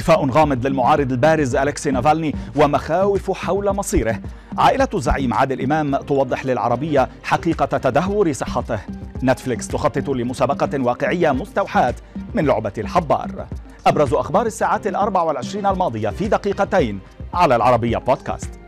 اختفاء غامض للمعارض البارز ألكسي نافالني ومخاوف حول مصيره. عائلة الزعيم عادل إمام توضح للعربية حقيقة تدهور صحته. نتفليكس تخطط لمسابقة واقعية مستوحاة من لعبة الحبار. أبرز أخبار الساعات الأربع والعشرين الماضية في دقيقتين على العربية بودكاست.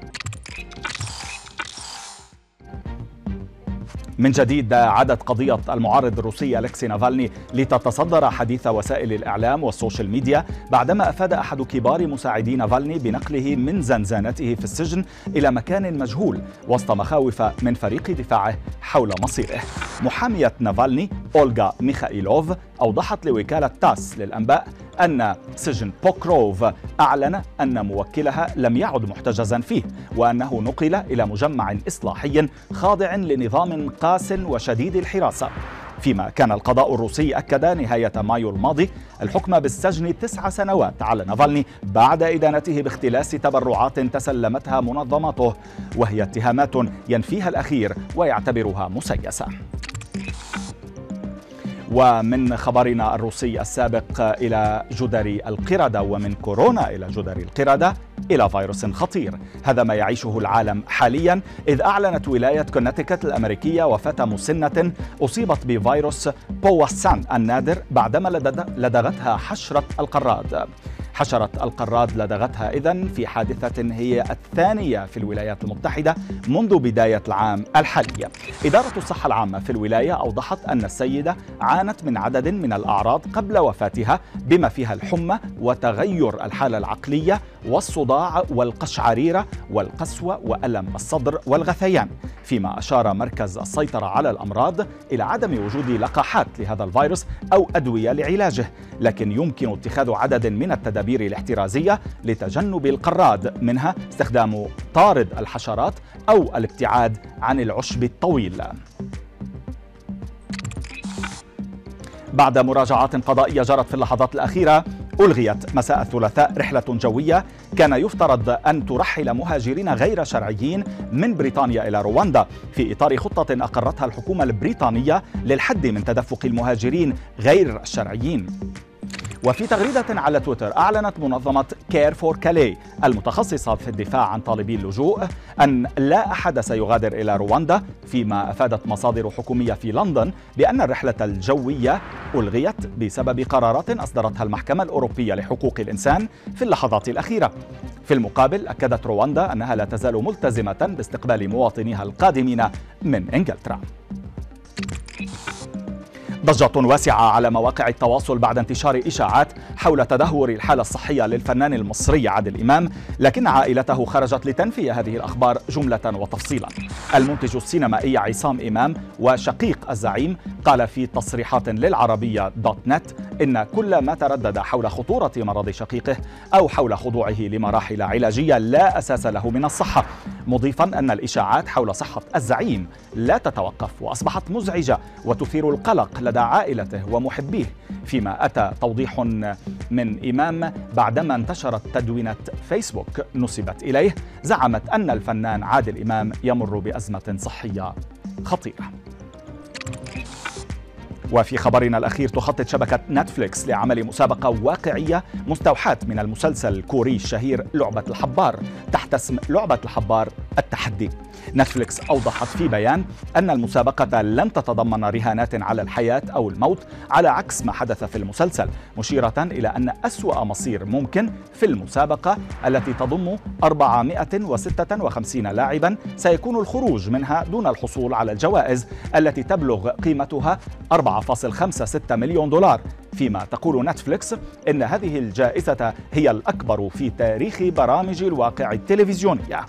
من جديد عادت قضية المعارض الروسي ألكسي نافالني لتتصدر حديث وسائل الإعلام وال social media بعدما أفاد أحد كبار مساعدي نافالني بنقله من زنزانته في السجن إلى مكان مجهول وسط مخاوف من فريق دفاعه حول مصيره. محامية نافالني أولغا ميخائيلوف أوضحت لوكالة تاس للأنباء أن سجن بوكروف أعلن أن موكلها لم يعد محتجزا فيه وأنه نقل إلى مجمع إصلاحي خاضع لنظام قاس وشديد الحراسة. فيما كان القضاء الروسي أكد نهاية مايو الماضي الحكم بالسجن تسع سنوات على نافالني بعد إدانته باختلاس تبرعات تسلمتها منظماته وهي اتهامات ينفيها الأخير ويعتبرها مسيسة. ومن خبرنا الروسي السابق إلى جدر القردة ومن كورونا إلى جدر القردة إلى فيروس خطير. هذا ما يعيشه العالم حاليا إذ أعلنت ولاية كونتيكت الأمريكية وفاة مسنة أصيبت بفيروس بواسان النادر بعدما لدغتها حشرة القراد. حشرة القراد لدغتها إذن في حادثة هي الثانية في الولايات المتحدة منذ بداية العام الحالي. إدارة الصحة العامة في الولاية أوضحت أن السيدة عانت من عدد من الأعراض قبل وفاتها بما فيها الحمى وتغير الحالة العقلية والصداع والقشعريرة والقسوة وألم الصدر والغثيان. فيما أشار مركز السيطرة على الأمراض إلى عدم وجود لقاحات لهذا الفيروس أو أدوية لعلاجه لكن يمكن اتخاذ عدد من التدابير الاحترازية لتجنب القراد منها استخدام طارد الحشرات أو الابتعاد عن العشب الطويل. بعد مراجعات قضائية جرت في اللحظات الأخيرة ألغيت مساء الثلاثاء رحلة جوية. كان يفترض أن ترحل مهاجرين غير شرعيين من بريطانيا إلى رواندا. في إطار خطة أقرتها الحكومة البريطانية للحد من تدفق المهاجرين غير الشرعيين وفي تغريدة على تويتر أعلنت منظمة Care4Calais المتخصصة في الدفاع عن طالبي اللجوء أن لا أحد سيغادر إلى رواندا فيما أفادت مصادر حكومية في لندن بأن الرحلة الجوية ألغيت بسبب قرارات أصدرتها المحكمة الأوروبية لحقوق الإنسان في اللحظات الأخيرة. في المقابل أكدت رواندا أنها لا تزال ملتزمة باستقبال مواطنيها القادمين من إنجلترا. ضجة واسعة على مواقع التواصل بعد انتشار إشاعات حول تدهور الحالة الصحية للفنان المصري عادل إمام لكن عائلته خرجت لتنفي هذه الأخبار جملة وتفصيلا. المنتج السينمائي عصام إمام وشقيق الزعيم قال في تصريحات للعربية دوت نت إن كل ما تردد حول خطورة مرض شقيقه أو حول خضوعه لمراحل علاجية لا أساس له من الصحة مضيفا أن الإشاعات حول صحة الزعيم لا تتوقف وأصبحت مزعجة وتثير القلق لدى عائلته ومحبيه فيما أتى توضيح من إمام بعدما انتشرت تدوينة فيسبوك نسبت إليه زعمت أن الفنان عادل إمام يمر بأزمة صحية خطيرة. وفي خبرنا الأخير تخطط شبكة نتفليكس لعمل مسابقة واقعية مستوحاة من المسلسل الكوري الشهير لعبة الحبار تحت اسم لعبة الحبار التحدي. نتفليكس أوضحت في بيان أن المسابقة لن تتضمن رهانات على الحياة أو الموت على عكس ما حدث في المسلسل مشيرة إلى أن أسوأ مصير ممكن في المسابقة التي تضم 456 لاعبا سيكون الخروج منها دون الحصول على الجوائز التي تبلغ قيمتها 4.56 مليون دولار. فيما تقول نتفليكس إن هذه الجائزة هي الأكبر في تاريخ برامج الواقع التلفزيونية.